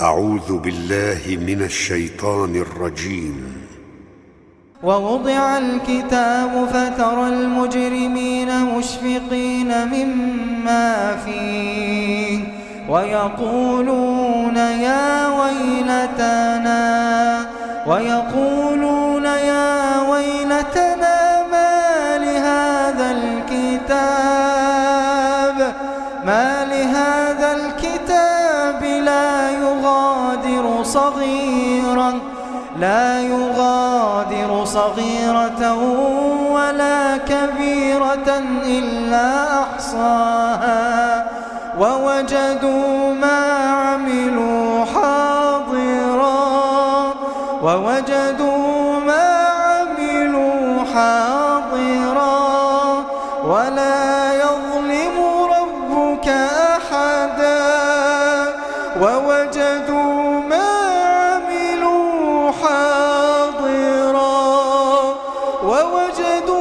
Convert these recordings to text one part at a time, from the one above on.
أعوذ بالله من الشيطان الرجيم. ووضع الكتاب فترى المجرمين مشفقين مما فيه ويقولون يا ويلتنا ويقولون يا ويلتنا ما لهذا الكتاب ما لهذا الكتاب؟ لا يغادر صغيرا لا يغادر صغيرة ولا كبيرة إلا أحصاها. ووجدوا ما عملوا حاضرا ووجدوا ما عملوا حاضرا ولا ووجدوا ما عملوا حاضرا ووجدوا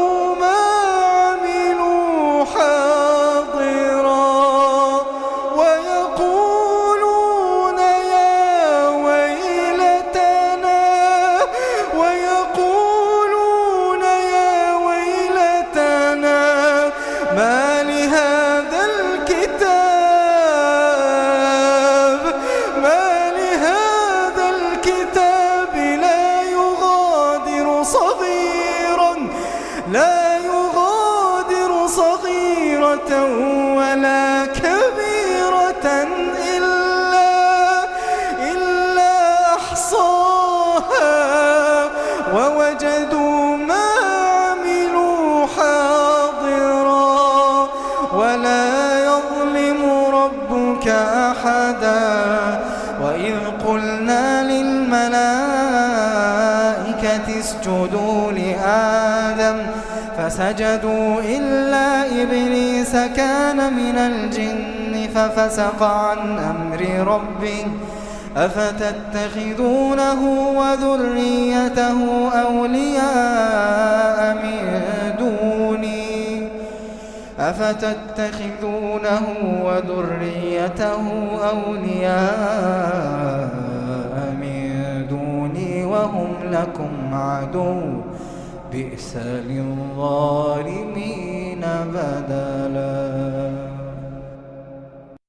لا يغادر صغيرة ولا كبيرة إلا إلا أحصاها ووجدوا ما عملوا حاضرا ولا يظلم ربك أحدا وإذ قلنا للملائكة اسجدوا فسجدوا إلا إبليس كان من الجن ففسق عن أمر ربه أفتتخذونه وذريته أولياء من دوني؟ أفتتخذونه وذريته أولياء من دوني وهم لكم عدو بئس للظالمين بدلاً